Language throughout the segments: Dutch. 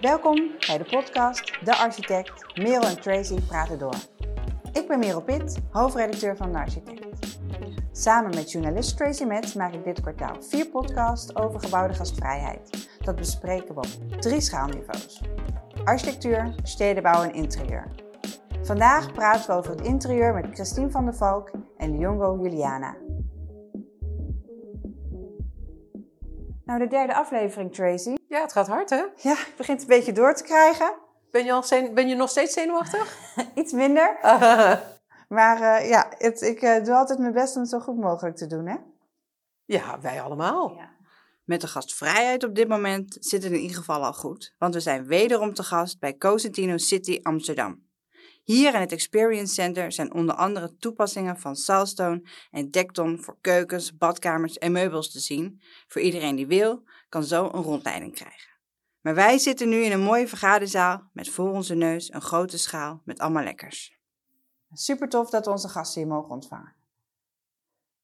Welkom bij de podcast De Architect. Merel en Tracy praten door. Ik ben Merel Pitt, hoofdredacteur van De Architect. Samen met journalist Tracy Metz maak ik dit kwartaal vier podcasts over gebouwde gastvrijheid. Dat bespreken we op drie schaalniveaus. Architectuur, stedenbouw en interieur. Vandaag praten we over het interieur met Christine van der Valk en Liongo Juliana. Nou, de derde aflevering, Tracy. Ja, het gaat hard, hè? Ja, het begint een beetje door te krijgen. Ben je, al zenu- ben je nog steeds zenuwachtig? Iets minder. Maar eh, ja, het, ik eh, doe altijd mijn best om het zo goed mogelijk te doen, hè? ja, wij allemaal. Met de gastvrijheid op dit moment zit het in ieder geval al goed. Want we zijn wederom te gast bij Cosentino City Amsterdam. Hier in het Experience Center zijn onder andere toepassingen van Salstone en Dekton voor keukens, badkamers en meubels te zien. Voor iedereen die wil, kan zo een rondleiding krijgen. Maar wij zitten nu in een mooie vergaderzaal met voor onze neus een grote schaal met allemaal lekkers. Super tof dat we onze gasten hier mogen ontvangen.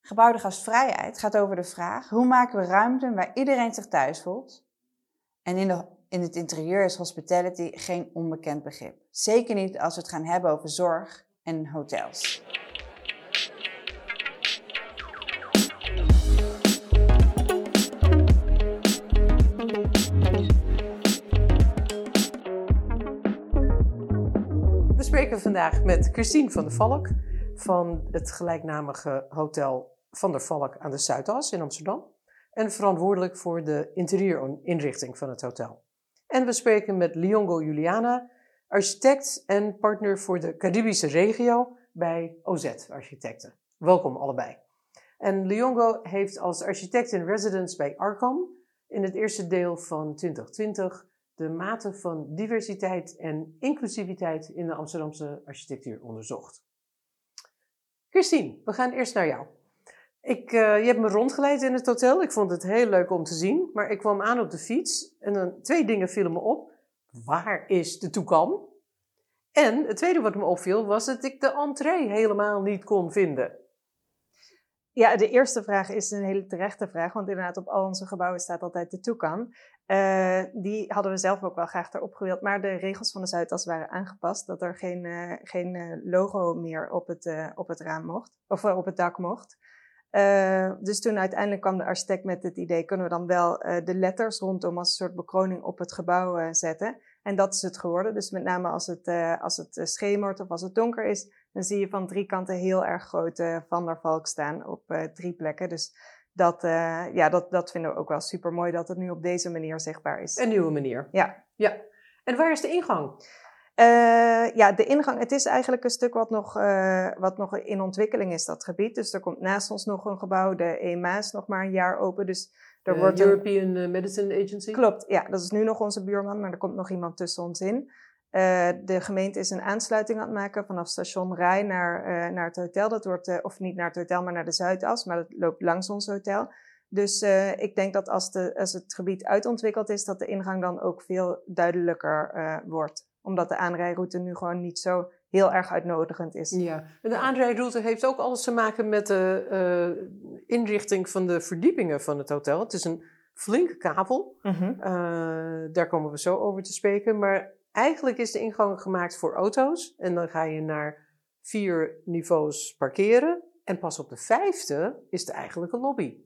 Gebouwde gastvrijheid gaat over de vraag hoe maken we ruimten waar iedereen zich thuis voelt. En in, de, in het interieur is hospitality geen onbekend begrip. Zeker niet als we het gaan hebben over zorg en hotels. We spreken vandaag met Christine van der Valk van het gelijknamige hotel Van der Valk aan de Zuidas in Amsterdam. En verantwoordelijk voor de interieurinrichting van het hotel. En we spreken met Liongo Juliana, architect en partner voor de Caribische regio bij OZ Architecten. Welkom allebei. En Liongo heeft als architect in residence bij Arcam in het eerste deel van 2020 de mate van diversiteit en inclusiviteit in de Amsterdamse architectuur onderzocht. Christine, we gaan eerst naar jou. Ik, eh, je hebt me rondgeleid in het hotel. Ik vond het heel leuk om te zien. Maar ik kwam aan op de fiets en dan twee dingen vielen me op. Waar is de toekan? En het tweede wat me opviel was dat ik de entree helemaal niet kon vinden. Ja, de eerste vraag is een hele terechte vraag, want inderdaad op al onze gebouwen staat altijd de toekan. Eh, die hadden we zelf ook wel graag erop gewild, maar de regels van de Zuidas waren aangepast, dat er geen, eh, geen logo meer op het, op het raam mocht, of op het dak mocht. Eh, dus toen uiteindelijk kwam de architect met het idee, kunnen we dan wel eh, de letters rondom als een soort bekroning op het gebouw eh, zetten. En dat is het geworden. Dus met name als het, als het schemert of als het donker is, dan zie je van drie kanten heel erg groot eh, Van der Valk staan op drie plekken. Dus dat, ja, dat, dat vinden we ook wel super mooi dat het nu op deze manier zichtbaar is. Een nieuwe manier. Ja. Ja. En waar is de ingang? Eh, ja, de ingang, het is eigenlijk een stuk wat nog, eh, wat nog in ontwikkeling is, dat gebied. Dus er komt naast ons nog een gebouw, de EMA is nog maar een jaar open. Dus er De wordt een- European eh, Medicine Agency. Klopt, ja, dat is nu nog onze buurman, maar er komt nog iemand tussen ons in. Eh, de gemeente is een aansluiting aan het maken vanaf station Rij naar, eh, naar het hotel. Dat wordt, eh, of niet naar het hotel, maar naar de Zuidas, maar dat loopt langs ons hotel. Dus eh, ik denk dat als, de, als het gebied uitontwikkeld is, dat de ingang dan ook veel duidelijker eh, wordt. Omdat de aanrijroute nu gewoon niet zo heel erg uitnodigend is. Ja, en de aanrijroute heeft ook alles te maken met de eh, inrichting van de verdiepingen van het hotel. Het is een flinke kavel. Mhm. Eh, daar komen we zo over te spreken. Maar eigenlijk is de ingang gemaakt voor auto's. En dan ga je naar vier niveaus parkeren. En pas op de vijfde is de eigenlijke lobby.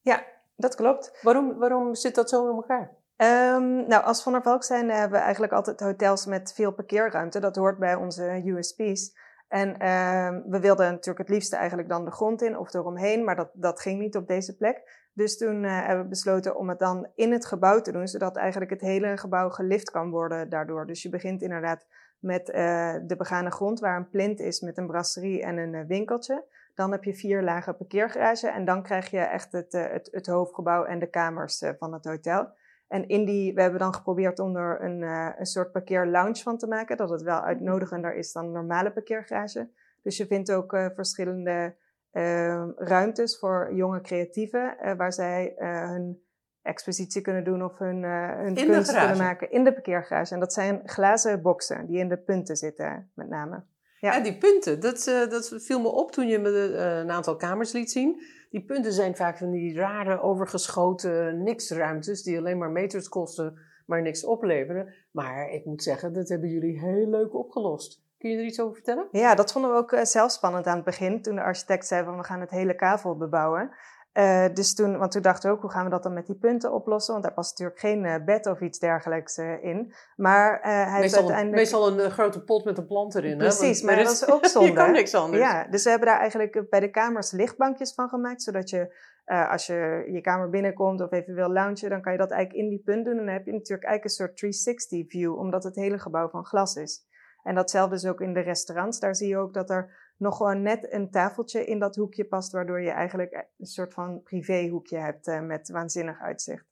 Ja, dat klopt. Waarom, waarom zit dat zo in elkaar? Ehm, nou, als Van der Valk zijn hebben we eigenlijk altijd hotels met veel parkeerruimte. Dat hoort bij onze USP's. En ehm, we wilden natuurlijk het liefste eigenlijk dan de grond in of eromheen, maar dat, dat ging niet op deze plek. Dus toen eh, hebben we besloten om het dan in het gebouw te doen, zodat eigenlijk het hele gebouw gelift kan worden daardoor. Dus je begint inderdaad met eh, de begane grond, waar een plint is met een brasserie en een eh, winkeltje. Dan heb je vier lagen parkeergarage en dan krijg je echt het, het, het hoofdgebouw en de kamers van het hotel. En in die, we hebben dan geprobeerd om er een, eh, een soort parkeerlounge van te maken, dat het wel uitnodigender is dan een normale parkeergarage. Dus je vindt ook eh, verschillende eh, ruimtes voor jonge creatieven, eh, waar zij hun expositie kunnen doen of hun, hun kunst kunnen maken in de parkeergarage. En dat zijn glazen boxen die in de punten zitten, met name. Ja. Ja, die punten, dat, eh, dat viel me op toen je me de, eh, een aantal kamers liet zien. Die punten zijn vaak van die rare, overgeschoten niksruimtes die alleen maar meters kosten, maar niks opleverde. Maar ik moet zeggen, dat hebben jullie heel leuk opgelost. Kun je er iets over vertellen? Ja, dat vonden we ook uh, zelf spannend aan het begin. Toen de architect zei van we gaan het hele kavel bebouwen. Uh, dus toen, want toen dachten we ook, hoe gaan we dat dan met die punten oplossen? Want daar past natuurlijk geen uh, bed of iets dergelijks uh, in. Maar hij meestal, uiteindelijk... Meestal een grote pot met een plant erin. Precies, hè? maar dat is ook zonde. je kan niks anders. Ja, dus we hebben daar eigenlijk bij de kamers lichtbankjes van gemaakt. Zodat je, als je je kamer binnenkomt of even wil loungen, dan kan je dat eigenlijk in die punt doen. En dan heb je natuurlijk eigenlijk een soort 360 view, omdat het hele gebouw van glas is. En datzelfde is ook in de restaurants. Daar zie je ook dat er nog gewoon net een tafeltje in dat hoekje past, waardoor je eigenlijk een soort van privéhoekje hebt uh, met waanzinnig uitzicht.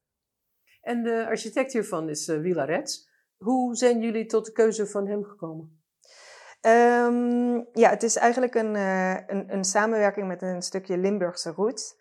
En de architect hiervan is uh, Willa Rets. Hoe zijn jullie tot de keuze van hem gekomen? Um, ja, het is eigenlijk een, uh, een, een, samenwerking met een stukje Limburgse roots.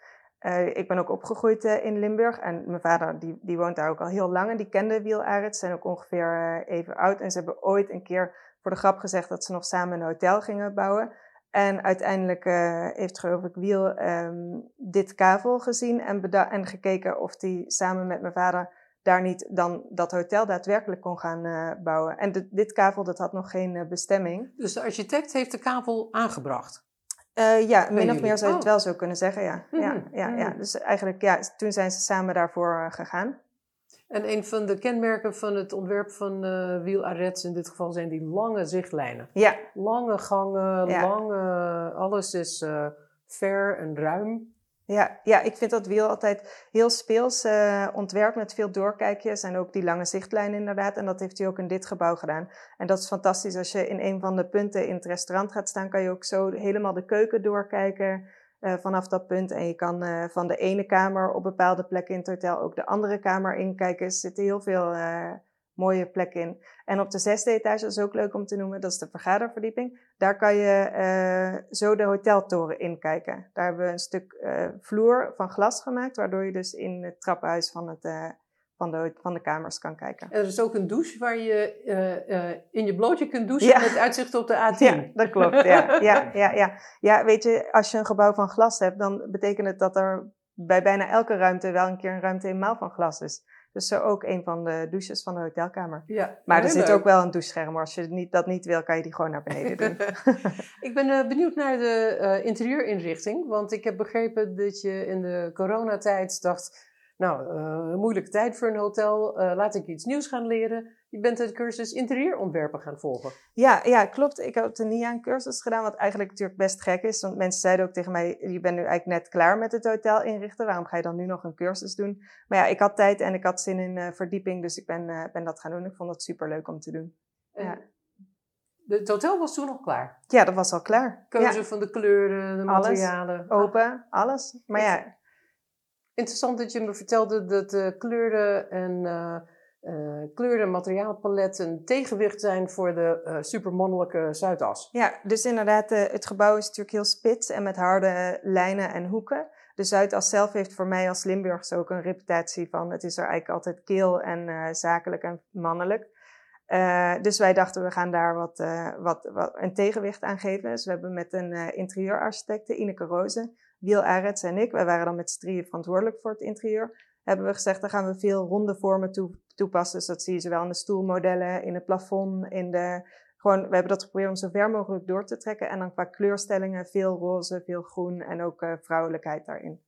ik ben ook opgegroeid in Limburg en mijn vader die, die woont daar ook al heel lang en die kende Wiel Arets, zijn ook ongeveer even oud en ze hebben ooit een keer voor de grap gezegd dat ze nog samen een hotel gingen bouwen. En uiteindelijk uh, heeft geloof ik Wiel um, dit kavel gezien en, en gekeken of hij samen met mijn vader daar niet dan dat hotel daadwerkelijk kon gaan uh, bouwen. En de, dit kavel dat had nog geen uh, bestemming. Dus de architect heeft de kavel aangebracht? ja, min of meer zou je het oh. wel zo kunnen zeggen, ja. Mm ja, ja, ja. Dus eigenlijk, ja, toen zijn ze samen daarvoor gegaan. En een van de kenmerken van het ontwerp van uh, Wiel Arets in dit geval zijn die lange zichtlijnen. Ja. Lange gangen, Ja. lange, alles is uh, ver en ruim. Ja, ja, ik vind dat wiel altijd heel speels uh, ontwerpt met veel doorkijkjes en ook die lange zichtlijnen inderdaad. En dat heeft hij ook in dit gebouw gedaan. En dat is fantastisch. Als je in een van de punten in het restaurant gaat staan, kan je ook zo helemaal de keuken doorkijken uh, vanaf dat punt. En je kan uh, van de ene kamer op bepaalde plekken in het hotel ook de andere kamer inkijken. Er zitten heel veel uh, mooie plekken in. En op de zesde etage, dat is ook leuk om te noemen, dat is de vergaderverdieping. Daar kan je zo de hoteltoren inkijken. Daar hebben we een stuk vloer van glas gemaakt, waardoor je dus in het trappenhuis van het van de, van de kamers kan kijken. En er is ook een douche waar je uh, uh, in je blootje kunt douchen Ja. met uitzicht op de A10. Ja, dat klopt. Ja, ja, ja, ja. ja, weet je, als je een gebouw van glas hebt, dan betekent het dat er bij bijna elke ruimte wel een keer een ruimte helemaal van glas is. Dus zo ook een van de douches van de hotelkamer. Ja, Maar er zit leuk. ook wel een douchescherm. maar Als je niet, dat niet wil, kan je die gewoon naar beneden doen. ik ben uh, benieuwd naar de uh, interieurinrichting. Want ik heb begrepen dat je in de coronatijd dacht... Nou, uh, een moeilijke tijd voor een hotel. laat ik iets nieuws gaan leren. Je bent de cursus interieurontwerpen gaan volgen. Ja, ja, klopt. Ik heb de NIA een cursus gedaan, wat eigenlijk natuurlijk best gek is. Want mensen zeiden ook tegen mij, je bent nu eigenlijk net klaar met het hotel inrichten. Waarom ga je dan nu nog een cursus doen? Maar ja, ik had tijd en ik had zin in uh, verdieping, dus ik ben, ben dat gaan doen. Ik vond dat super leuk om te doen. Ja. Het hotel was toen al klaar? Ja, dat was al klaar. Keuze ja. van de kleuren, de alles, materialen? Open, alles. Maar ja... Interessant dat je me vertelde dat de kleuren en... Uh, uh, kleuren- en materiaalpalet een tegenwicht zijn voor de supermannelijke Zuidas. Ja, dus inderdaad, het gebouw is natuurlijk heel spits en met harde lijnen en hoeken. De Zuidas zelf heeft voor mij als Limburgs ook een reputatie van het is er eigenlijk altijd keel en zakelijk en mannelijk. dus wij dachten we gaan daar wat, wat, wat, een tegenwicht aan geven. Dus we hebben met een interieurarchitecte, Ineke Rozen, Wiel Arets en ik, wij waren dan met z'n drieën verantwoordelijk voor het interieur hebben we gezegd, dan gaan we veel ronde vormen toe, toepassen. Dus dat zie je zowel in de stoelmodellen, in het plafond, in de... Gewoon, we hebben dat geprobeerd om zo ver mogelijk door te trekken. En dan qua kleurstellingen veel roze, veel groen en ook uh, vrouwelijkheid daarin.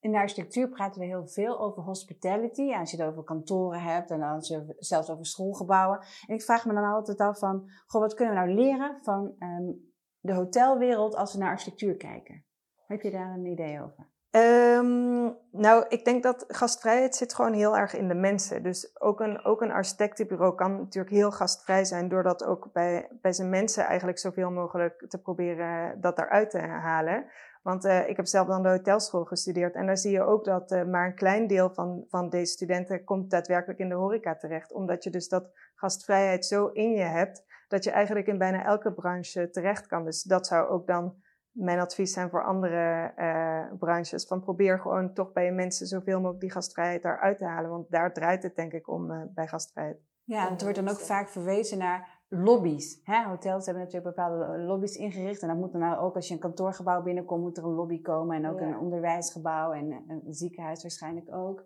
In de architectuur praten we heel veel over hospitality. Als je het over kantoren hebt en als je zelfs over schoolgebouwen. En ik vraag me dan altijd af van, goh, wat kunnen we nou leren van um, de hotelwereld als we naar architectuur kijken? Heb je daar een idee over? Um, nou, ik denk dat gastvrijheid zit gewoon heel erg in de mensen. Dus ook een, ook een architectenbureau kan natuurlijk heel gastvrij zijn, doordat ook bij, bij zijn mensen eigenlijk zoveel mogelijk te proberen dat eruit te halen. Want uh, ik heb zelf dan de hotelschool gestudeerd en daar zie je ook dat uh, maar een klein deel van, van deze studenten komt daadwerkelijk in de horeca terecht. Omdat je dus dat gastvrijheid zo in je hebt, dat je eigenlijk in bijna elke branche terecht kan. Dus dat zou ook dan mijn advies zijn voor andere uh, branches. Van probeer gewoon toch bij je mensen zoveel mogelijk die gastvrijheid daaruit te halen. Want daar draait het denk ik om uh, bij gastvrijheid. Ja, en het wordt dan ook vaak verwezen naar lobby's. Hè? Hotels hebben natuurlijk bepaalde lobby's ingericht. En dat moet dan nou ook als je een kantoorgebouw binnenkomt, moet er een lobby komen. En ook ja. een onderwijsgebouw en een ziekenhuis waarschijnlijk ook.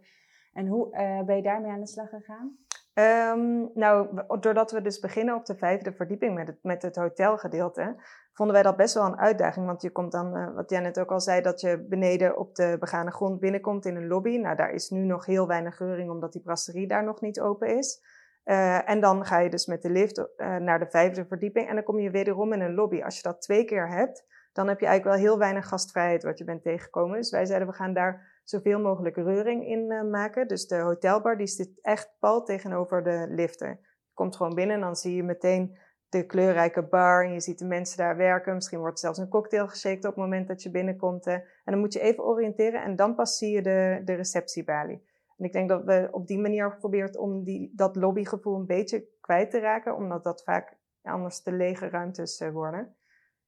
En hoe uh, ben je daarmee aan de slag gegaan? Ehm, nou, doordat we dus beginnen op de vijfde verdieping met het, met het hotelgedeelte, vonden wij dat best wel een uitdaging. Want je komt dan, eh, wat jij net ook al zei, dat je beneden op de begane grond binnenkomt in een lobby. Nou, daar is nu nog heel weinig geuring, omdat die brasserie daar nog niet open is. Eh, en dan ga je dus met de lift eh, naar de vijfde verdieping en dan kom je wederom in een lobby. Als je dat twee keer hebt, dan heb je eigenlijk wel heel weinig gastvrijheid wat je bent tegengekomen. Dus wij zeiden, we gaan daar zoveel mogelijk reuring in eh, maken. Dus de hotelbar die zit echt pal tegenover de liften. Je komt gewoon binnen en dan zie je meteen de kleurrijke bar. En je ziet de mensen daar werken. Misschien wordt zelfs een cocktail geshaked op het moment dat je binnenkomt. eh. En dan moet je even oriënteren en dan pas zie je de, de receptiebalie. En ik denk dat we op die manier geprobeerd om die, dat lobbygevoel een beetje kwijt te raken. Omdat dat vaak anders te lege ruimtes eh, worden.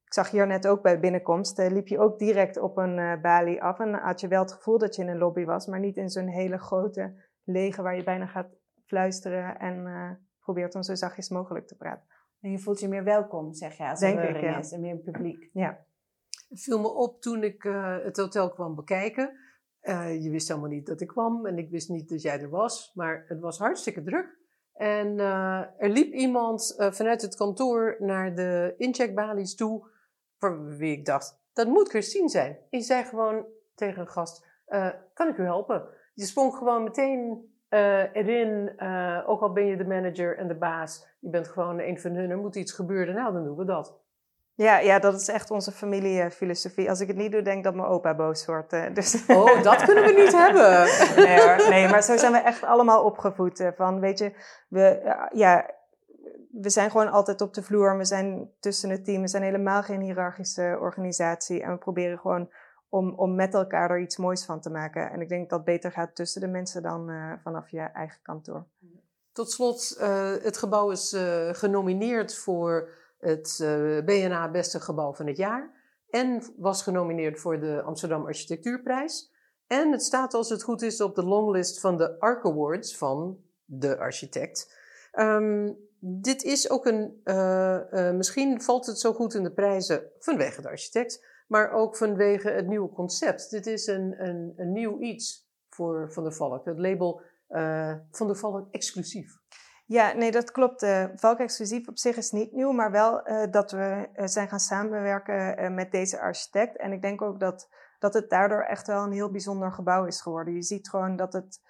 Ik zag hier net ook bij binnenkomst, eh, liep je ook direct op een eh, balie af. En had je wel het gevoel dat je in een lobby was, maar niet in zo'n hele grote lege waar je bijna gaat fluisteren en eh, probeert om zo zachtjes mogelijk te praten. En je voelt je meer welkom, zeg je, als Denk er ik, ja. is en meer publiek. Ja, Het viel me op toen ik eh, het hotel kwam bekijken. Eh, je wist helemaal niet dat ik kwam en ik wist niet dat jij er was, maar het was hartstikke druk. En eh, er liep iemand vanuit het kantoor naar de incheckbalies toe, voor wie ik dacht, dat moet Christine zijn. Die zei gewoon tegen een gast, eh, kan ik u helpen? Je sprong gewoon meteen eh, erin, eh, ook al ben je de manager en de baas, je bent gewoon een van hun, er moet iets gebeuren, nou dan doen we dat. ja, ja dat is echt onze familiefilosofie. Als ik het niet doe, denk ik dat mijn opa boos wordt. eh, dus Oh, dat kunnen we niet hebben. nee, hoor. nee, maar zo zijn we echt allemaal opgevoed. Van, weet je, we, ja, we zijn gewoon altijd op de vloer. We zijn tussen het team. We zijn helemaal geen hiërarchische organisatie. En we proberen gewoon om, om met elkaar er iets moois van te maken. En ik denk dat beter gaat tussen de mensen dan eh, vanaf je eigen kantoor. Tot slot, eh, het gebouw is eh, genomineerd voor het BNA Beste Gebouw van het Jaar. En was genomineerd voor de Amsterdam Architectuurprijs. En het staat, als het goed is, op de longlist van de ARC Awards van de architect. Ehm, dit is ook een, eh, eh, misschien valt het zo goed in de prijzen vanwege de architect, maar ook vanwege het nieuwe concept. Dit is een, een, een nieuw iets voor Van der Valk. Het label eh, Van der Valk exclusief. Ja, nee, dat klopt. Valk Exclusief op zich is niet nieuw, maar wel dat we zijn gaan samenwerken met deze architect. En ik denk ook dat, dat het daardoor echt wel een heel bijzonder gebouw is geworden. Je ziet gewoon dat het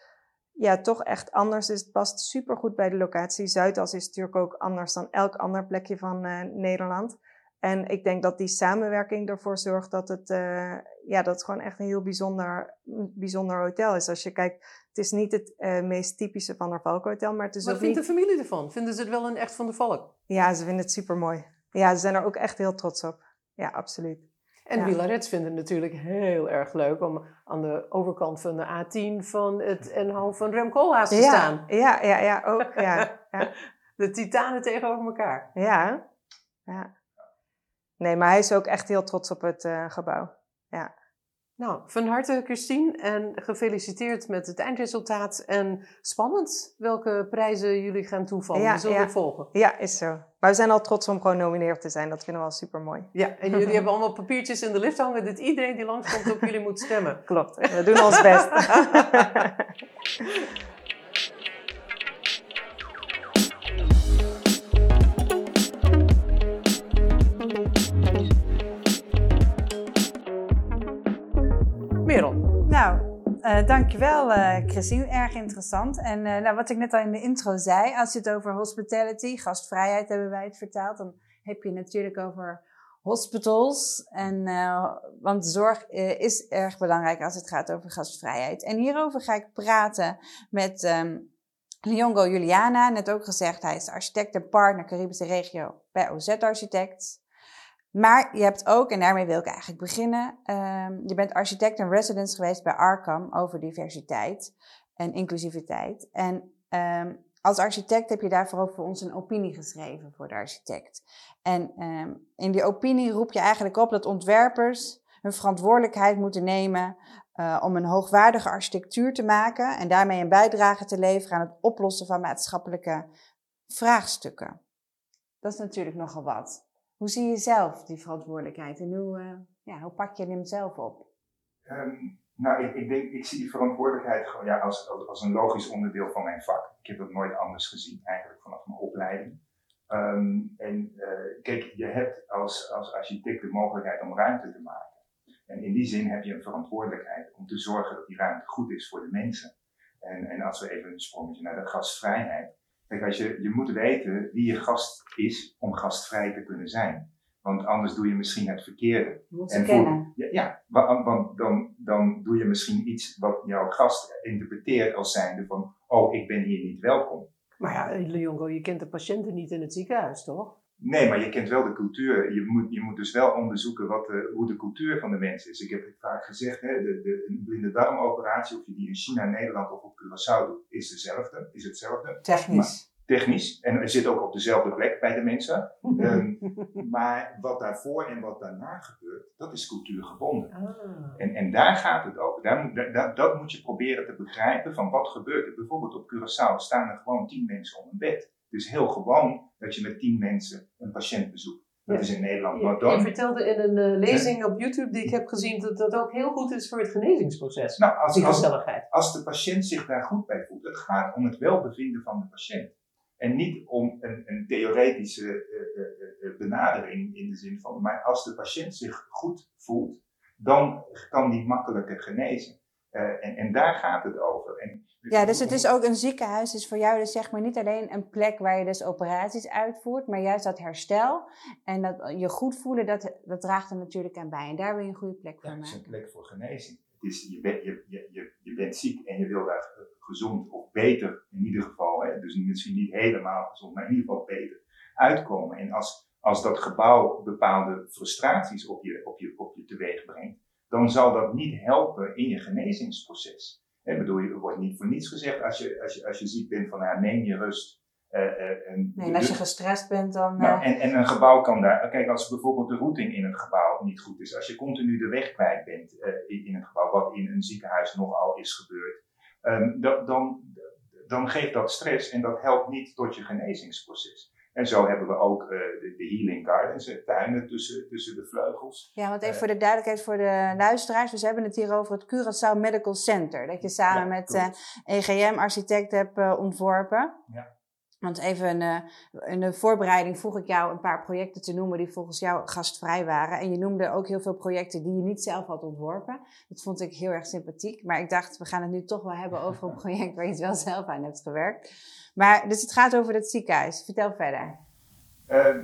ja, toch echt anders is. Het past supergoed bij de locatie. Zuidas is natuurlijk ook anders dan elk ander plekje van eh, Nederland. En ik denk dat die samenwerking ervoor zorgt dat het, eh, ja, dat het gewoon echt een heel bijzonder, bijzonder hotel is. Als je kijkt, het is niet het eh, meest typische Van der Valk hotel, maar het is Wat vindt niet... de familie ervan? Vinden ze het wel een echt Van der Valk? Ja, ze vinden het super mooi. Ja, ze zijn er ook echt heel trots op. Ja, absoluut. En Ja. Wielreds vinden het natuurlijk heel erg leuk om aan de overkant van de A10 van het NH van Rem Koolhaas te ja, staan. Ja, ja, ja, ook. Ja, ja, De titanen tegenover elkaar. ja, ja. Nee, maar hij is ook echt heel trots op het eh, gebouw. Nou, van harte Christine en gefeliciteerd met het eindresultaat. En spannend welke prijzen jullie gaan toevallen. Ja, we zullen ja. volgen. Ja, is zo. Maar we zijn al trots om gewoon nomineerd te zijn. Dat vinden we wel super mooi. Ja, en jullie hebben allemaal papiertjes in de lift hangen dat iedereen die langskomt op jullie moet stemmen. Klopt. We doen ons best. Nou, eh, dankjewel eh Christine. Erg interessant. En eh, nou, wat ik net al in de intro zei, als je het over hospitality, gastvrijheid hebben wij het vertaald, dan heb je natuurlijk over hospitals. En, want zorg is erg belangrijk als het gaat over gastvrijheid. En hierover ga ik praten met ehm Liongo Juliana. Net ook gezegd, hij is architect en partner Caribische regio bij OZ Architects. Maar je hebt ook, en daarmee wil ik eigenlijk beginnen, ehm, je bent architect en residence geweest bij Arkham over diversiteit en inclusiviteit. En ehm, als architect heb je daarvoor ook voor ons een opinie geschreven voor de architect. En ehm, in die opinie roep je eigenlijk op dat ontwerpers hun verantwoordelijkheid moeten nemen eh, om een hoogwaardige architectuur te maken en daarmee een bijdrage te leveren aan het oplossen van maatschappelijke vraagstukken. Dat is natuurlijk nogal wat. Hoe zie je zelf die verantwoordelijkheid en hoe, eh, ja, hoe pak je hem zelf op? Ehm, Nou, ik, ik, denk, ik zie die verantwoordelijkheid gewoon ja, als, als, een logisch onderdeel van mijn vak. Ik heb dat nooit anders gezien, eigenlijk vanaf mijn opleiding. Ehm, en uh, kijk, je hebt als, als architect de mogelijkheid om ruimte te maken. En in die zin heb je een verantwoordelijkheid om te zorgen dat die ruimte goed is voor de mensen. En, en als we even een sprongetje naar de gastvrijheid. Kijk, als je, je moet weten wie je gast is om gastvrij te kunnen zijn. Want anders doe je misschien het verkeerde. Je moet ze kennen. Ja, ja, want dan, dan doe je misschien iets wat jouw gast interpreteert als zijnde van, oh, ik ben hier niet welkom. Maar ja, Leongo, je kent de patiënten niet in het ziekenhuis, toch? Nee, maar je kent wel de cultuur. Je moet, je moet dus wel onderzoeken wat hoe de cultuur van de mensen is. Ik heb het vaak gezegd, hè, de, de, een blinde darmoperatie, of je die in China, Nederland of op Curaçao doet, is dezelfde. Is hetzelfde. Technisch. technisch. En het zit ook op dezelfde plek bij de mensen. Ehm, maar wat daarvoor en wat daarna gebeurt, dat is cultuurgebonden. Ah. En, en daar gaat het over. Daar moet, daar, dat moet je proberen te begrijpen van wat gebeurt er. Bijvoorbeeld op Curaçao staan er gewoon tien mensen om een bed. Het is heel gewoon dat je met tien mensen een patiënt bezoekt. Dat is in Nederland wat dan. Je vertelde in een uh, lezing op YouTube die ik heb gezien dat dat ook heel goed is voor het genezingsproces. Nou, als, als, als, de patiënt zich daar goed bij voelt. Het gaat om het welbevinden van de patiënt. En niet om een, een theoretische uh, uh, benadering in de zin van, maar als de patiënt zich goed voelt, dan kan die makkelijker genezen. En, en daar gaat het over. En ja, dus het is ook een ziekenhuis, is voor jou dus zeg maar niet alleen een plek waar je dus operaties uitvoert, maar juist dat herstel en dat je goed voelen, dat, dat draagt er natuurlijk aan bij. En daar wil je een goede plek voor maken. Het is een plek voor genezing. Het is, je, bent, je, je, je, bent ziek en je wil daar gezond of beter, in ieder geval, hè, dus misschien niet helemaal gezond, maar in ieder geval beter uitkomen. En als, als dat gebouw bepaalde frustraties op je, op, je, op je teweeg brengt, dan zal dat niet helpen in je genezingsproces. Ik bedoel, er wordt niet voor niets gezegd als je, als je, als je ziek bent van ja, neem je rust. Uh, uh, en, nee, en als je gestrest bent dan. Nou, en, en een gebouw kan daar. Kijk, als bijvoorbeeld de routing in een gebouw niet goed is, als je continu de weg kwijt bent uh, in, een gebouw, wat in een ziekenhuis nogal is gebeurd, um, dan, dan geeft dat stress en dat helpt niet tot je genezingsproces. En zo hebben we ook uh, de, de, healing gardens, tuinen tussen, tussen de vleugels. Ja, want even uh, voor de duidelijkheid voor de luisteraars. We hebben het hier over het Curaçao Medical Center. Dat je samen ja, met uh, EGM-architect hebt ontworpen. Ja. Want even in de voorbereiding vroeg ik jou een paar projecten te noemen die volgens jou gastvrij waren. En je noemde ook heel veel projecten die je niet zelf had ontworpen. Dat vond ik heel erg sympathiek. Maar ik dacht, we gaan het nu toch wel hebben over een project waar je het wel zelf aan hebt gewerkt. Maar, dus het gaat over het ziekenhuis. Vertel verder. Uh,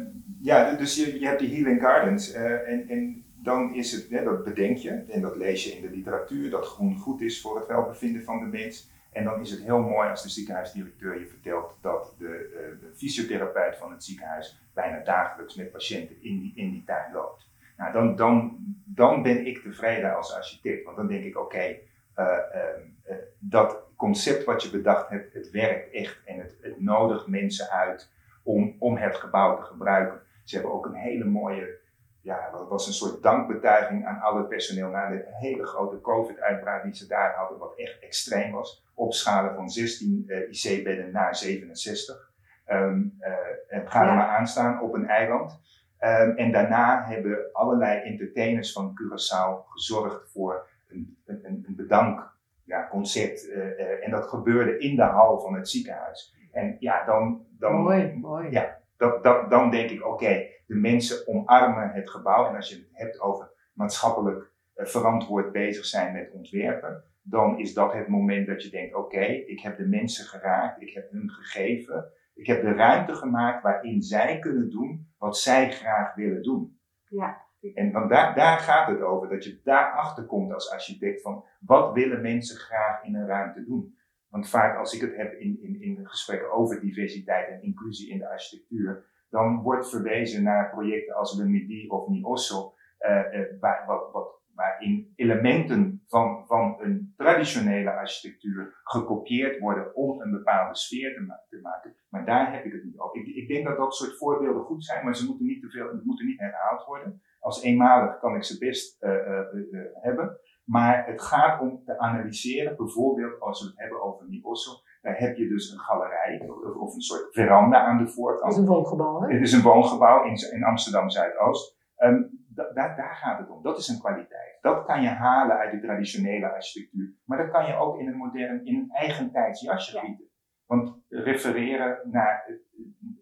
ja, dus je, je hebt die Healing Gardens. Uh, en, en dan is het, hè, dat bedenk je, en dat lees je in de literatuur, dat groen goed is voor het welbevinden van de mens. En dan is het heel mooi als de ziekenhuisdirecteur je vertelt dat de, uh, de fysiotherapeut van het ziekenhuis bijna dagelijks met patiënten in die, in die tuin loopt. Nou, dan, dan, dan ben ik tevreden als architect, want dan denk ik, oké, okay, uh, dat concept wat je bedacht hebt, het werkt echt en het, het nodigt mensen uit om, om het gebouw te gebruiken. Ze hebben ook een hele mooie, ja, dat was een soort dankbetuiging aan al het personeel na de hele grote COVID-uitbraak die ze daar hadden, wat echt extreem was. Opschalen van 16 uh, IC-bedden naar 67. Um, uh, en ga er maar aanstaan op een eiland. Um, en daarna hebben allerlei entertainers van Curaçao gezorgd voor een, een, een bedank ja, concert. Uh, en dat gebeurde in de hal van het ziekenhuis. En ja, dan. dan mooi, mooi. Ja, dat, dat, dan denk ik: oké, de mensen omarmen het gebouw. En als je het hebt over maatschappelijk uh, verantwoord bezig zijn met ontwerpen, dan is dat het moment dat je denkt: oké, ik heb de mensen geraakt, ik heb hun gegeven. Ik heb de ruimte gemaakt waarin zij kunnen doen wat zij graag willen doen. Ja. En dan daar, daar gaat het over, dat je daarachter komt als architect van wat willen mensen graag in een ruimte doen. Want vaak als ik het heb in, in, in gesprekken over diversiteit en inclusie in de architectuur, dan wordt verwezen naar projecten als Le Midi of Niosso, uh, uh, waar, wat, waarin elementen van, van een traditionele architectuur gekopieerd worden om een bepaalde sfeer te, te maken. Maar daar heb ik het niet over. Ik, ik, denk dat dat soort voorbeelden goed zijn, maar ze moeten niet te veel, moeten niet herhaald worden. Als eenmalig kan ik ze best uh, uh, hebben. Maar het gaat om te analyseren, bijvoorbeeld als we het hebben over Nibosso, daar heb je dus een galerij of een soort veranda aan de voorkant. Het is een woongebouw, hè? Het is een woongebouw in, in Amsterdam Zuidoost. Um, da, daar, daar gaat het om. Dat is een kwaliteit. Dat kan je halen uit de traditionele architectuur. Maar dat kan je ook in een modern, in een eigentijds jasje gieten. Want refereren naar,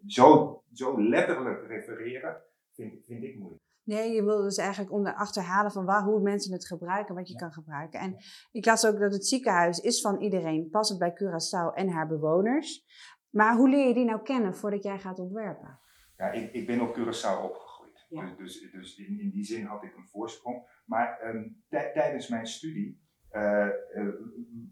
zo, zo letterlijk refereren, vind, vind ik moeilijk. Nee, je wil dus eigenlijk om achterhalen van waar, hoe mensen het gebruiken, wat je kan gebruiken. En ik las ook dat het ziekenhuis is van iedereen, passend bij Curaçao en haar bewoners. Maar hoe leer je die nou kennen voordat jij gaat ontwerpen? Ja, ik, ik ben op Curaçao opgegroeid. Dus, dus, dus in, in, die zin had ik een voorsprong. Maar ehm, tijdens mijn studie, uh, uh,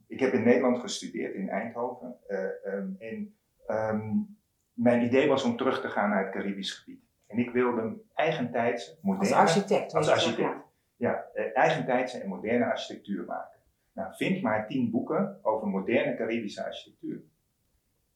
ik heb in Nederland gestudeerd, in Eindhoven. Uh, um, en um, mijn idee was om terug te gaan naar het Caribisch gebied. En ik wilde eigentijdse, moderne... Als architect. Als architect, ja. ja eigentijdse en moderne architectuur maken. Nou, vind maar tien boeken over moderne Caribische architectuur.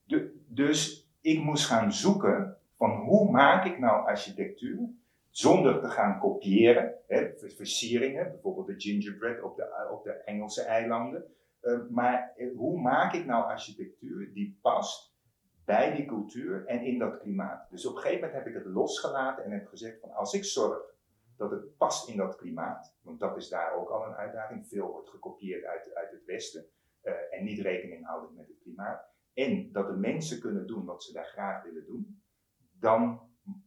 De, dus ik moest gaan zoeken van hoe maak ik nou architectuur zonder te gaan kopiëren. Hè, versieringen, bijvoorbeeld de gingerbread op de, op de Engelse eilanden. Uh, maar hoe maak ik nou architectuur die past bij die cultuur en in dat klimaat. Dus op een gegeven moment heb ik het losgelaten en heb gezegd van als ik zorg dat het past in dat klimaat, want dat is daar ook al een uitdaging, veel wordt gekopieerd uit, uit het Westen uh, en niet rekening houden met het klimaat, en dat de mensen kunnen doen wat ze daar graag willen doen, dan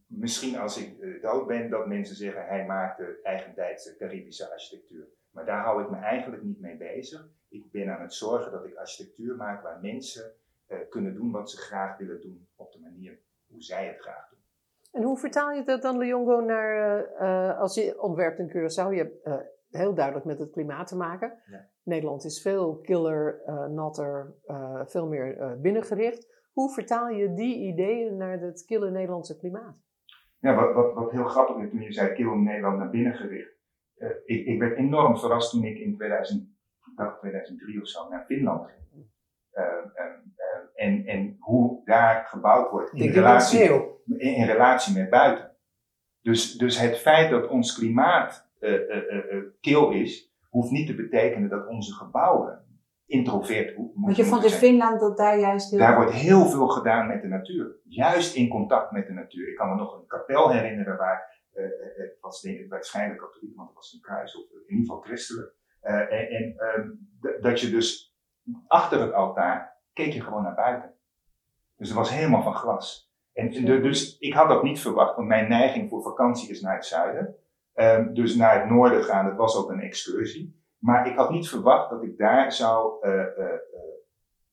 misschien als ik uh, dood ben, dat mensen zeggen hij maakt de eigentijdse Caribische architectuur. Maar daar hou ik me eigenlijk niet mee bezig. Ik ben aan het zorgen dat ik architectuur maak waar mensen kunnen doen wat ze graag willen doen op de manier hoe zij het graag doen. En hoe vertaal je dat dan, Leongo, naar uh, als je ontwerpt in Curaçao? Je hebt heel duidelijk met het klimaat te maken. Ja. Nederland is veel killer, natter, veel meer binnengericht. Hoe vertaal je die ideeën naar het kille Nederlandse klimaat? Ja, wat, wat, wat heel grappig is toen je zei kille Nederland naar binnen gericht. ik, ik werd enorm verrast toen ik in 2000, 2003 of zo naar Finland ging. En, en hoe daar gebouwd wordt in relatie, in, relatie met buiten. Dus, dus het feit dat ons klimaat uh, uh, uh, kil is, hoeft niet te betekenen dat onze gebouwen introvert moeten Want je vond in Finland dat daar juist heel... Daar wordt heel veel gedaan met de natuur. Juist in contact met de natuur. Ik kan me nog een kapel herinneren waar, uh, het was denk ik waarschijnlijk katholiek, want het was een kruis, of in ieder geval christelijk. Uh, en en uh, dat je dus achter het altaar keek je gewoon naar buiten. Dus het was helemaal van glas. En, dus ik had dat niet verwacht, want mijn neiging voor vakantie is naar het zuiden. Um, dus naar het noorden gaan, dat was ook een excursie. Maar ik had niet verwacht dat ik daar zou, uh, uh,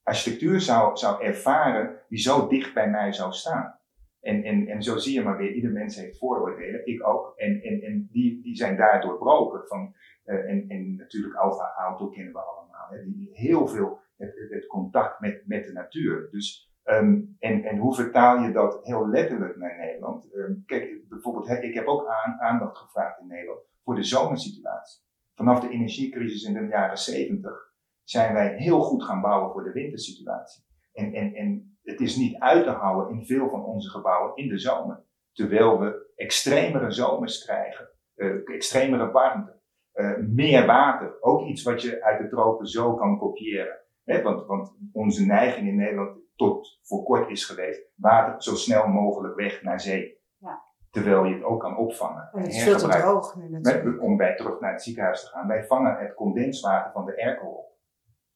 architectuur zou, zou ervaren die zo dicht bij mij zou staan. En, en, en zo zie je maar weer, ieder mens heeft vooroordelen, ik ook. En, en, en die, die zijn daar doorbroken. Van, en, en natuurlijk Alfa Auto kennen we allemaal. Hè, die heel veel het, het, contact met, met de natuur. Dus, um, en, en hoe vertaal je dat heel letterlijk naar Nederland? Um, kijk, bijvoorbeeld, ik heb ook aan, aandacht gevraagd in Nederland voor de zomersituatie. Vanaf de energiecrisis in de jaren 70 zijn wij heel goed gaan bouwen voor de wintersituatie. En, en, en het is niet uit te houden in veel van onze gebouwen in de zomer. Terwijl we extremere zomers krijgen, uh, extremere warmte, uh, meer water. Ook iets wat je uit de tropen zo kan kopiëren want, want onze neiging in Nederland tot voor kort is geweest, water zo snel mogelijk weg naar zee. Ja. Terwijl je het ook kan opvangen. En het is veel te droog nu natuurlijk. Om bij terug naar het ziekenhuis te gaan. Wij vangen het condenswater van de airco op.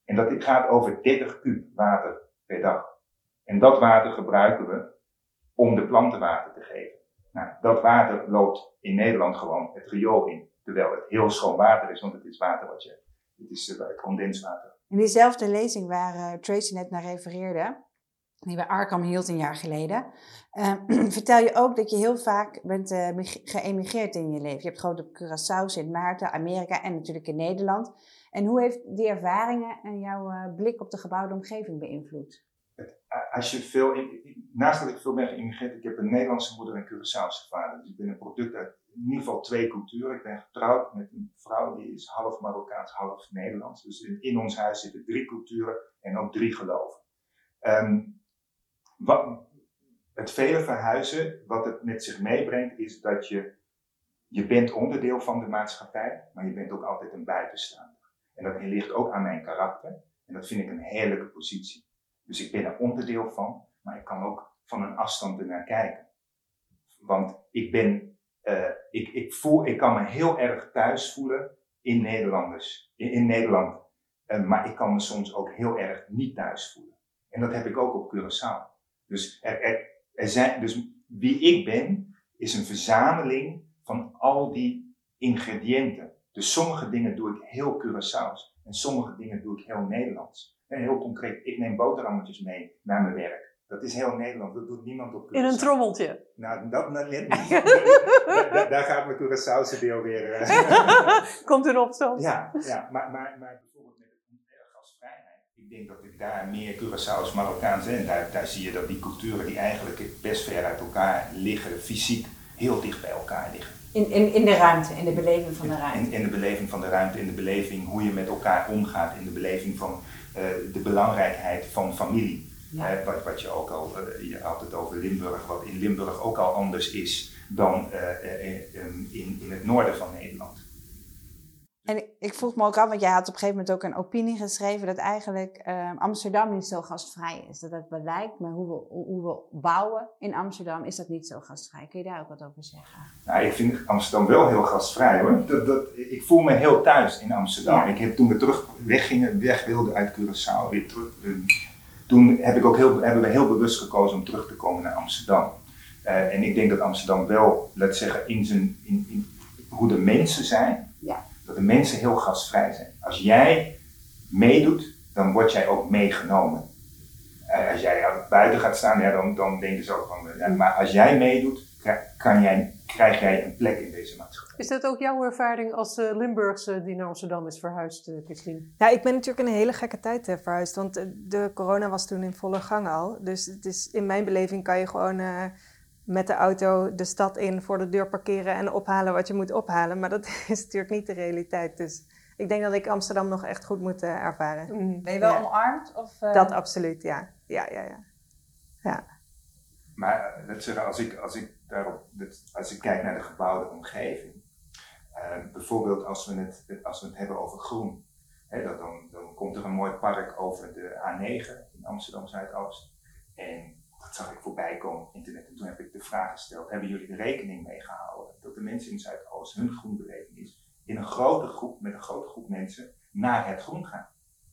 En dat gaat over 30 kub water per dag. En dat water gebruiken we om de planten water te geven. Nou, dat water loopt in Nederland gewoon het riool in. Terwijl het heel schoon water is, want het is water wat je, het is het condenswater. In diezelfde lezing waar uh, Tracy net naar refereerde, die bij Arkham hield een jaar geleden, uh, vertel je ook dat je heel vaak bent uh, geëmigreerd in je leven. Je hebt gewoon op Curaçao, Sint Maarten, Amerika en natuurlijk in Nederland. En hoe heeft die ervaringen en jouw blik op de gebouwde omgeving beïnvloed? Als je veel, naast dat ik veel ben geïmigreerd, ik heb een Nederlandse moeder en Curaçaose vader. Dus ik ben een product uit in ieder geval twee culturen. Ik ben getrouwd met een vrouw die is half Marokkaans, half Nederlands. Dus in, in ons huis zitten drie culturen en ook drie geloven. Um, wat, het vele verhuizen, wat het met zich meebrengt, is dat je, je bent onderdeel van de maatschappij, maar je bent ook altijd een buitenstaander. En dat ligt ook aan mijn karakter. En dat vind ik een heerlijke positie. Dus ik ben er onderdeel van, maar ik kan ook van een afstand ernaar kijken. Want ik ben uh, ik, ik, voel, ik kan me heel erg thuis voelen in, Nederlanders, in, Nederland. Eh, maar ik kan me soms ook heel erg niet thuis voelen. En dat heb ik ook op Curaçao. Dus, er, er zijn, dus wie ik ben, is een verzameling van al die ingrediënten. Dus sommige dingen doe ik heel Curaçao's en sommige dingen doe ik heel Nederlands. En heel concreet, ik neem boterhammetjes mee naar mijn werk. Dat is heel Nederland, dat doet niemand op Curaçao. In een trommeltje. Nou, dat net niet. daar, daar gaat mijn Curaçaose deel weer. Uh. Komt in opstand. Ja, ja maar, maar, maar bijvoorbeeld met de gastvrijheid. Ik denk dat ik daar meer Curaçao's Marokkaans en daar, daar zie je dat die culturen die eigenlijk best ver uit elkaar liggen, fysiek heel dicht bij elkaar liggen. In, in, in de ruimte, in de beleving van de ruimte. In, in de beleving van de ruimte, in de beleving hoe je met elkaar omgaat, in de beleving van uh, de belangrijkheid van familie. Ja. Wat, wat, je ook al, uh, je had het over Limburg, wat in Limburg ook al anders is dan in, in het noorden van Nederland. En ik vroeg me ook af, want jij had op een gegeven moment ook een opinie geschreven dat eigenlijk uh, Amsterdam niet zo gastvrij is. Dat het beleid, maar hoe we, hoe we bouwen in Amsterdam, is dat niet zo gastvrij. Kun je daar ook wat over zeggen? Nou, ik vind Amsterdam wel heel gastvrij hoor. Dat, dat, ik voel me heel thuis in Amsterdam. Ja. Ik heb toen we terug weggingen, weg wilden uit Curaçao, weer terug, toen heb ik ook heel, hebben we heel bewust gekozen om terug te komen naar Amsterdam. Uh, en ik denk dat Amsterdam wel, laat zeggen, in, zijn, in, in hoe de mensen zijn, ja. dat de mensen heel gastvrij zijn. Als jij meedoet, dan word jij ook meegenomen. Uh, als jij buiten gaat staan, ja, dan, dan denken ze ook van, ja, maar als jij meedoet, kan jij, krijg jij een plek in deze maatschappij. Is dat ook jouw ervaring als uh, Limburgse die naar Amsterdam is verhuisd, uh, Christine? Ja, ik ben natuurlijk een hele gekke tijd uh, verhuisd, want de corona was toen in volle gang al. Dus het is, in mijn beleving kan je gewoon met de auto de stad in, voor de deur parkeren en ophalen wat je moet ophalen. Maar dat is natuurlijk niet de realiteit. Dus ik denk dat ik Amsterdam nog echt goed moet ervaren. Mm. Ben je wel ja. omarmd? Of, Dat absoluut, ja. Ja, ja, ja. ja. Maar zeggen, als ik, als ik daarop, als ik kijk naar de gebouwde omgeving, uh, bijvoorbeeld als we, het, als we het hebben over groen, hè, dat dan, dan komt er een mooi park over de A9 in Amsterdam Zuidoost. En dat zag ik voorbij komen op internet. En toen heb ik de vraag gesteld: hebben jullie er rekening mee gehouden dat de mensen in Zuidoost hun groenbeleving is in een grote groep, met een grote groep mensen, naar het groen gaan?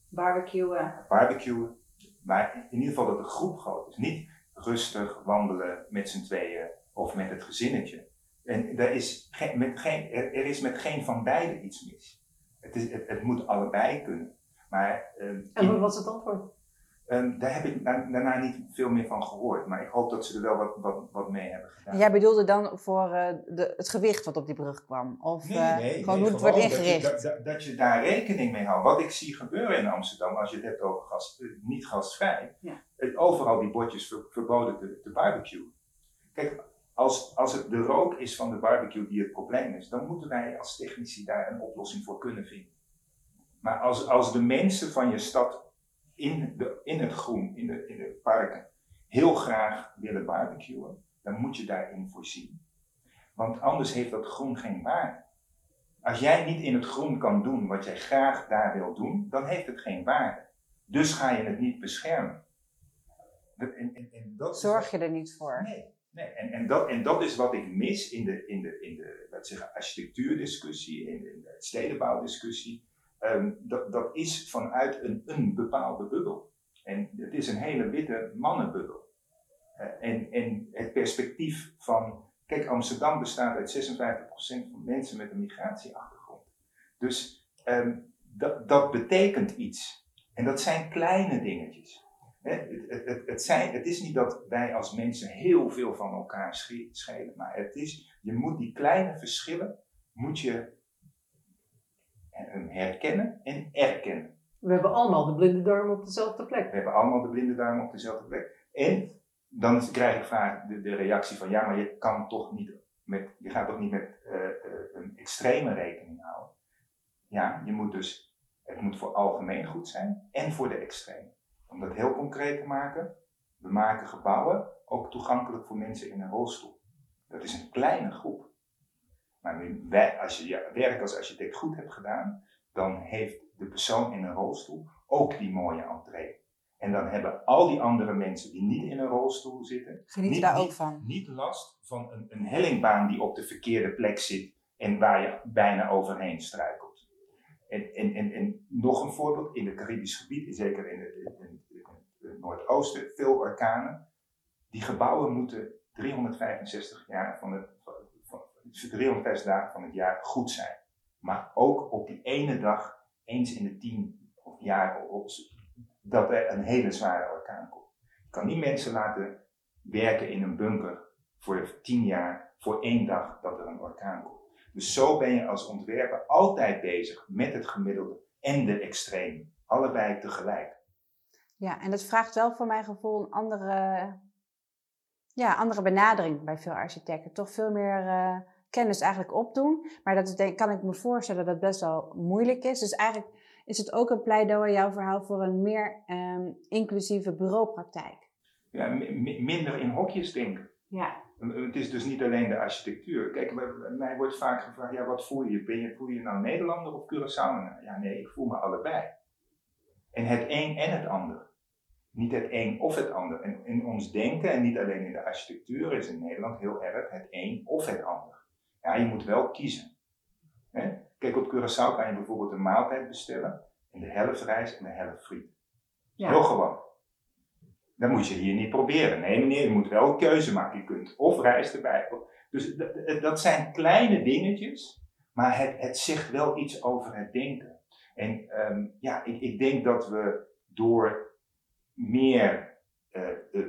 Barbecuen. Barbecuen. Maar in ieder geval dat de groep groot is. Niet rustig wandelen met z'n tweeën of met het gezinnetje. En er is, geen, met geen, er, is met geen van beide iets mis. Het, is, het, het moet allebei kunnen. Maar, um, en wat was het antwoord? Um, daar heb ik daarna niet veel meer van gehoord. Maar ik hoop dat ze er wel wat, wat, wat mee hebben gedaan. Jij bedoelde dan voor uh, de, het gewicht wat op die brug kwam? Of nee, nee, uh, gewoon nee, hoe het wordt ingericht? Dat je, dat, dat je, daar rekening mee houdt. Wat ik zie gebeuren in Amsterdam, als je het hebt over gas, niet gasvrij. Ja. Overal die bordjes ver, verboden te, te barbecuen. Kijk, als, als het de rook is van de barbecue die het probleem is, dan moeten wij als technici daar een oplossing voor kunnen vinden. Maar als, als de mensen van je stad in, de, in het groen, in de, in de parken, heel graag willen barbecuen, dan moet je daarin voorzien. Want anders heeft dat groen geen waarde. Als jij niet in het groen kan doen wat jij graag daar wil doen, dan heeft het geen waarde. Dus ga je het niet beschermen. En, en, en dat Zorg je er niet voor? Nee. Nee, en, en, dat, en dat is wat ik mis in de, in de, in de laat zeggen, architectuurdiscussie, in de, in de stedenbouwdiscussie. Um, dat, dat is vanuit een, een bepaalde bubbel. En het is een hele witte mannenbubbel. Uh, en, en het perspectief van, kijk, Amsterdam bestaat uit 56% van mensen met een migratieachtergrond. Dus um, dat, dat betekent iets. En dat zijn kleine dingetjes. Het, het, het, zijn, het, is niet dat wij als mensen heel veel van elkaar schelen, maar het is, je moet die kleine verschillen moet je herkennen en erkennen. We hebben allemaal de blinde darm op dezelfde plek. We hebben allemaal de blinde darm op dezelfde plek. En dan krijg ik vaak de, de reactie van ja, maar je kan toch niet met, je gaat toch niet met uh, uh, een extreme rekening houden. Ja, je moet dus, het moet voor algemeen goed zijn en voor de extreme. Om dat heel concreet te maken, we maken gebouwen ook toegankelijk voor mensen in een rolstoel. Dat is een kleine groep. Maar als je je werk als architect goed hebt gedaan, dan heeft de persoon in een rolstoel ook die mooie entree. En dan hebben al die andere mensen die niet in een rolstoel zitten, niet, daar ook van. niet last van een, een hellingbaan die op de verkeerde plek zit en waar je bijna overheen struikelt. En, en, en, en nog een voorbeeld, in het Caribisch gebied, zeker in het, in, het Noordoosten, veel orkanen. Die gebouwen moeten 365 jaar van het, 365 dagen van het jaar goed zijn. Maar ook op die ene dag, eens in de tien of jaar, dat er een hele zware orkaan komt. Je kan niet mensen laten werken in een bunker voor tien jaar, voor één dag dat er een orkaan komt. Dus zo ben je als ontwerper altijd bezig met het gemiddelde en de extreme. Allebei tegelijk. Ja, en dat vraagt wel voor mijn gevoel een andere, ja, andere benadering bij veel architecten. Toch veel meer uh, kennis eigenlijk opdoen. Maar dat denk, kan ik me voorstellen dat best wel moeilijk is. Dus eigenlijk is het ook een pleidooi, jouw verhaal, voor een meer um, inclusieve bureaupraktijk. Ja, minder in hokjes denken. Ja. Het is dus niet alleen de architectuur. Kijk, mij wordt vaak gevraagd, ja, wat voel je? Ben je voel je nou Nederlander of Curaçaoenaar? Ja, nee, ik voel me allebei. En het een en het ander. Niet het een of het ander. En in ons denken, en niet alleen in de architectuur, is in Nederland heel erg het een of het ander. Ja, je moet wel kiezen. Kijk, op Curaçao kan je bijvoorbeeld een maaltijd bestellen. En de helft rijst en de helft friet. Ja. Heel gewoon. Dat moet je hier niet proberen. Nee meneer, je moet wel een keuze maken. Je kunt of rijst erbij. Dus dat zijn kleine dingetjes, maar het, het zegt wel iets over het denken. En um, ja, ik, ik, denk dat we door meer uh, uh,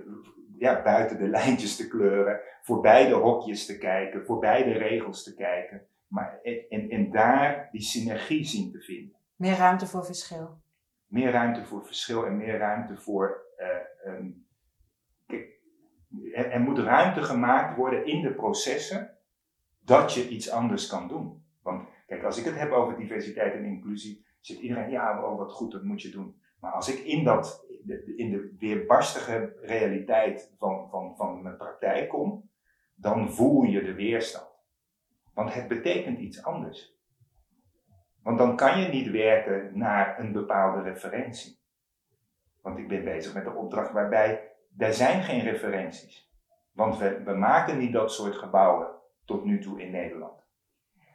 ja, buiten de lijntjes te kleuren, voorbij de hokjes te kijken, voorbij de regels te kijken, maar en, en daar die synergie zien te vinden. Meer ruimte voor verschil. Meer ruimte voor verschil en meer ruimte voor um, er, er moet ruimte gemaakt worden in de processen dat je iets anders kan doen. Want kijk, als ik het heb over diversiteit en inclusie, zit iedereen, ja, oh, wat goed, dat moet je doen. Maar als ik in, dat, in de weerbarstige realiteit van, van, van mijn praktijk kom, dan voel je de weerstand. Want het betekent iets anders. Want dan kan je niet werken naar een bepaalde referentie. Want ik ben bezig met een opdracht waarbij er zijn geen referenties. Want we, we maken niet dat soort gebouwen tot nu toe in Nederland.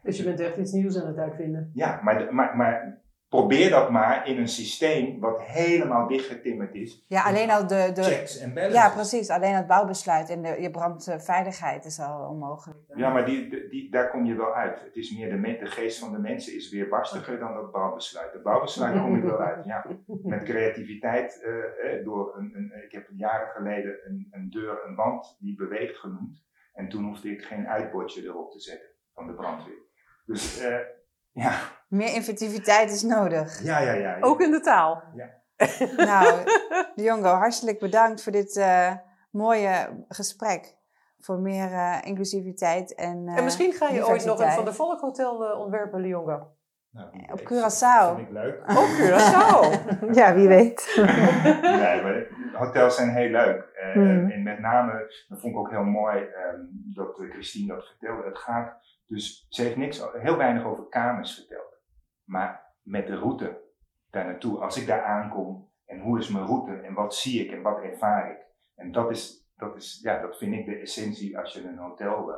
Dus je bent echt iets nieuws aan het uitvinden? Ja, maar, maar, maar probeer dat maar in een systeem wat helemaal dichtgetimmerd is. Ja, alleen al de... de checks en balances. Ja, precies. Alleen het bouwbesluit en de, je brandveiligheid is al onmogelijk. Ja, maar die, die, daar kom je wel uit. Het is meer de, de geest van de mensen is weer barstiger dan dat bouwbesluit. De bouwbesluit kom ik wel uit, ja. Met creativiteit. Uh, door een, een, ik heb jaren geleden een, een deur, een wand die beweegt genoemd. En toen hoefde ik geen uitbordje erop te zetten van de brandweer. Dus uh, ja, meer inventiviteit is nodig. Ja, ja, ja. Ook in de taal. Ja. nou, Jongo, hartelijk bedankt voor dit uh, mooie gesprek. Voor meer uh, inclusiviteit en. Uh, en misschien ga je ooit nog een Van der Volk Hotel ontwerpen, Liongo. Nou, op Curaçao. Dat vind ik leuk. Op Curaçao. ja, wie weet. nee, maar hotels zijn heel leuk. Mm. En met name, dat vond ik ook heel mooi um, dat Christine dat vertelde. Het gaat dus, ze heeft niks, heel weinig over kamers verteld. Maar met de route daar naartoe, als ik daar aankom en hoe is mijn route en wat zie ik en wat ervaar ik. En dat is, dat is ja, dat vind ik de essentie als je een hotel uh,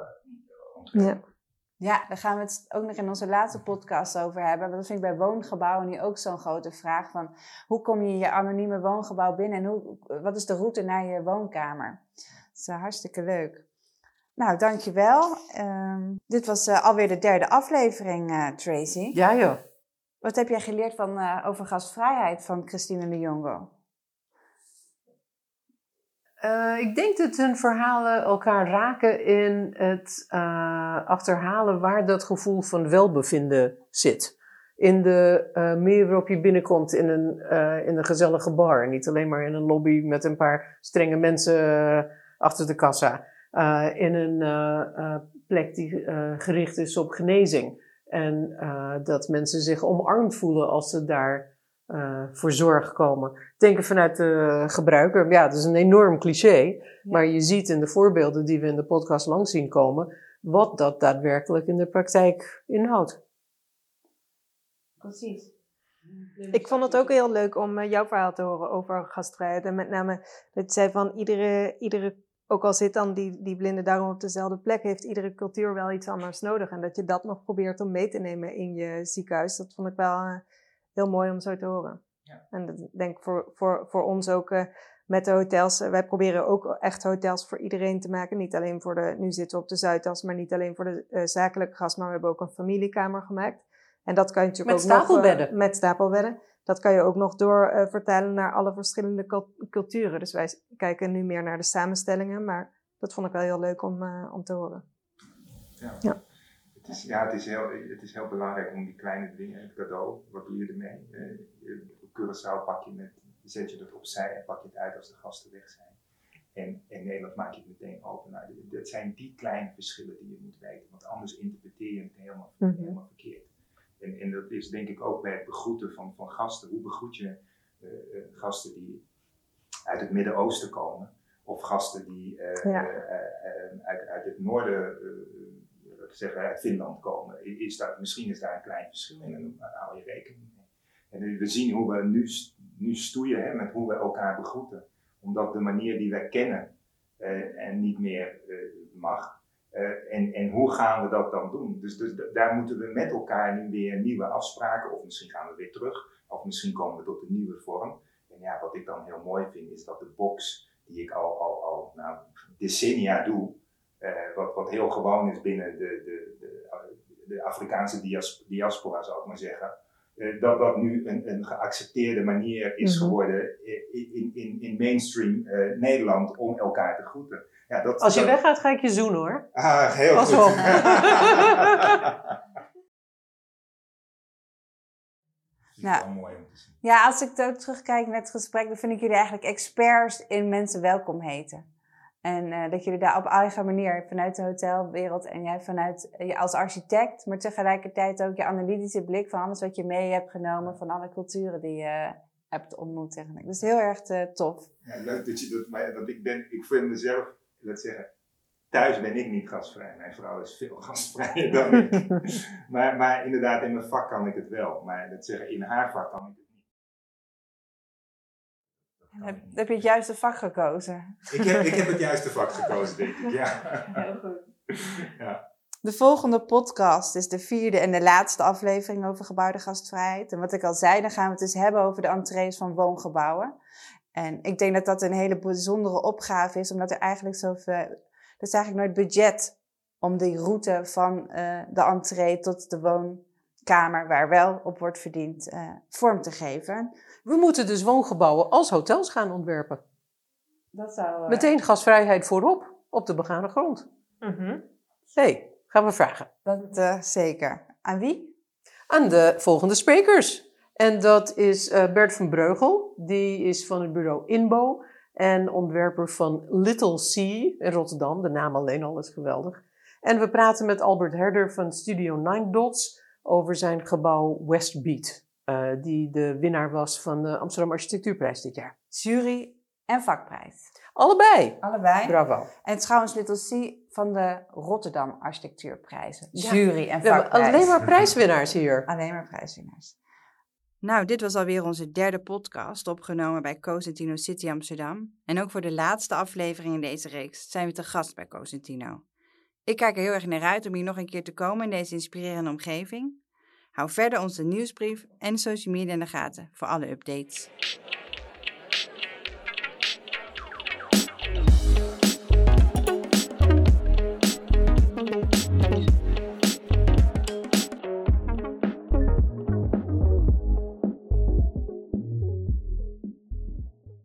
ontwikkelt. Ja. Ja, daar gaan we het ook nog in onze laatste podcast over hebben. Want dat vind ik bij woongebouwen nu ook zo'n grote vraag. Van hoe kom je in je anonieme woongebouw binnen en hoe, wat is de route naar je woonkamer? Dat is uh, hartstikke leuk. Nou, dankjewel. Um, dit was uh, alweer de derde aflevering, uh, Tracy. Ja, joh. Wat heb jij geleerd van, uh, over gastvrijheid van Christine de Jongo? ik denk dat hun verhalen elkaar raken in het achterhalen waar dat gevoel van welbevinden zit. In de manier waarop je binnenkomt in een, in een gezellige bar. Niet alleen maar in een lobby met een paar strenge mensen achter de kassa. in een plek die gericht is op genezing. En uh, dat mensen zich omarmd voelen als ze daar uh, voor zorg komen. Denken vanuit de gebruiker, ja, dat is een enorm cliché. Maar je ziet in de voorbeelden die we in de podcast langs zien komen, wat dat daadwerkelijk in de praktijk inhoudt. Precies. Ik vond het ook heel leuk om uh, jouw verhaal te horen over gastvrijheid. En met name dat je zei van iedere, iedere ook al zit dan die, die blinde darm op dezelfde plek, heeft iedere cultuur wel iets anders nodig. En dat je dat nog probeert om mee te nemen in je ziekenhuis, dat vond ik wel eh, heel mooi om zo te horen. Ja. En dat denk ik voor, voor, voor ons ook eh, met de hotels. eh, wij proberen ook echt hotels voor iedereen te maken. Niet alleen voor de, nu zitten we op de Zuidas, maar niet alleen voor de zakelijke gast, maar we hebben ook een familiekamer gemaakt. En dat kan je natuurlijk Met ook nog... stapelbedden. met stapelbedden. Dat kan je ook nog door eh, vertalen naar alle verschillende cul- culturen. Dus wij kijken nu meer naar de samenstellingen, maar dat vond ik wel heel leuk om, eh, om te horen. Ja. Ja. Het is, ja, het is, heel, het is heel belangrijk om die kleine dingen, het cadeau, wat doe je ermee? Op Curaçao pak je met, zet je dat opzij en pak je het uit als de gasten weg zijn. En in Nederland maak je het meteen open. Nou, dat zijn die kleine verschillen die je moet weten, want anders interpreteer je het helemaal, Mhm. helemaal verkeerd. En, en dat is denk ik ook bij het begroeten van, van gasten. Hoe begroet je eh, eh, gasten die uit het Midden-Oosten komen? Of gasten die eh, Ja. uit, uit het noorden, zeggen, uit Finland komen. Is daar, misschien is daar een klein verschil in en daar hou je rekening mee. En we zien hoe we nu, nu stoeien hè, met hoe we elkaar begroeten. Omdat de manier die wij kennen en niet meer mag. Eh, en, en hoe gaan we dat dan doen? Dus, dus daar moeten we met elkaar nu weer nieuwe afspraken, of misschien gaan we weer terug, of misschien komen we tot een nieuwe vorm. En ja, wat ik dan heel mooi vind, is dat de box die ik al, al, al nou, decennia doe, eh, wat, heel gewoon is binnen de, de, de, de Afrikaanse dias- diaspora, zou ik maar zeggen, dat dat nu een, een geaccepteerde manier is Mhm. geworden in, in, in, in mainstream eh, Nederland om elkaar te groeten. Ja, dat, Als je dat- weggaat, ga ik je zoenen hoor. Ah, heel Pas goed. op. Vind ik Nou. wel mooi om te zien. Ja, als ik ook terugkijk naar het gesprek, dan vind ik jullie eigenlijk experts in mensen welkom heten. En eh, dat jullie daar op eigen manier, vanuit de hotelwereld en jij vanuit eh, je als architect, maar tegelijkertijd ook je analytische blik van alles wat je mee hebt genomen van alle culturen die je hebt ontmoet. eigenlijk. Dus heel erg eh, tof. Ja, leuk dat je dat, maar, want ik ben, ik vind mezelf, laat zeggen, thuis ben ik niet gastvrij. Mijn vrouw is veel gastvrijer dan ik. maar, maar inderdaad, in mijn vak kan ik het wel. Maar dat zeggen, in haar vak kan ik het. Dat Heb, ik niet. heb je het juiste vak gekozen? Ik heb, ik heb het juiste vak gekozen, denk ik. Ja. Heel goed. Ja. De volgende podcast is de vierde en de laatste aflevering over gebouwde gastvrijheid. En wat ik al zei, dan gaan we het dus hebben over de entrees van woongebouwen. En ik denk dat dat een hele bijzondere opgave is, omdat er eigenlijk zoveel... Er is eigenlijk nooit budget om die route van eh, de entree tot de woonkamer, waar wel op wordt verdiend, eh, vorm te geven. We moeten dus woongebouwen als hotels gaan ontwerpen. Dat zou... eh, Meteen gasvrijheid voorop, op de begane grond. hey, gaan we vragen. Dat eh, zeker. Aan wie? Aan de volgende sprekers. En dat is eh, Bert van Breugel. Die is van het bureau Inbo. En ontwerper van Little C in Rotterdam. De naam alleen al is geweldig. En we praten met Albert Herder van Studio Nine Dots over zijn gebouw Westbeat. eh, die de winnaar was van de Amsterdam Architectuurprijs dit jaar. Jury en vakprijs. Allebei. Allebei. Bravo. En trouwens Little C van de Rotterdam Architectuurprijzen. Ja. Jury en vakprijs. alleen maar prijswinnaars hier. Alleen maar prijswinnaars. Nou, dit was alweer onze derde podcast, opgenomen bij Cosentino City Amsterdam. En ook voor de laatste aflevering in deze reeks zijn we te gast bij Cosentino. Ik kijk er heel erg naar uit om hier nog een keer te komen in deze inspirerende omgeving. Hou verder onze nieuwsbrief en social media in de gaten voor alle updates.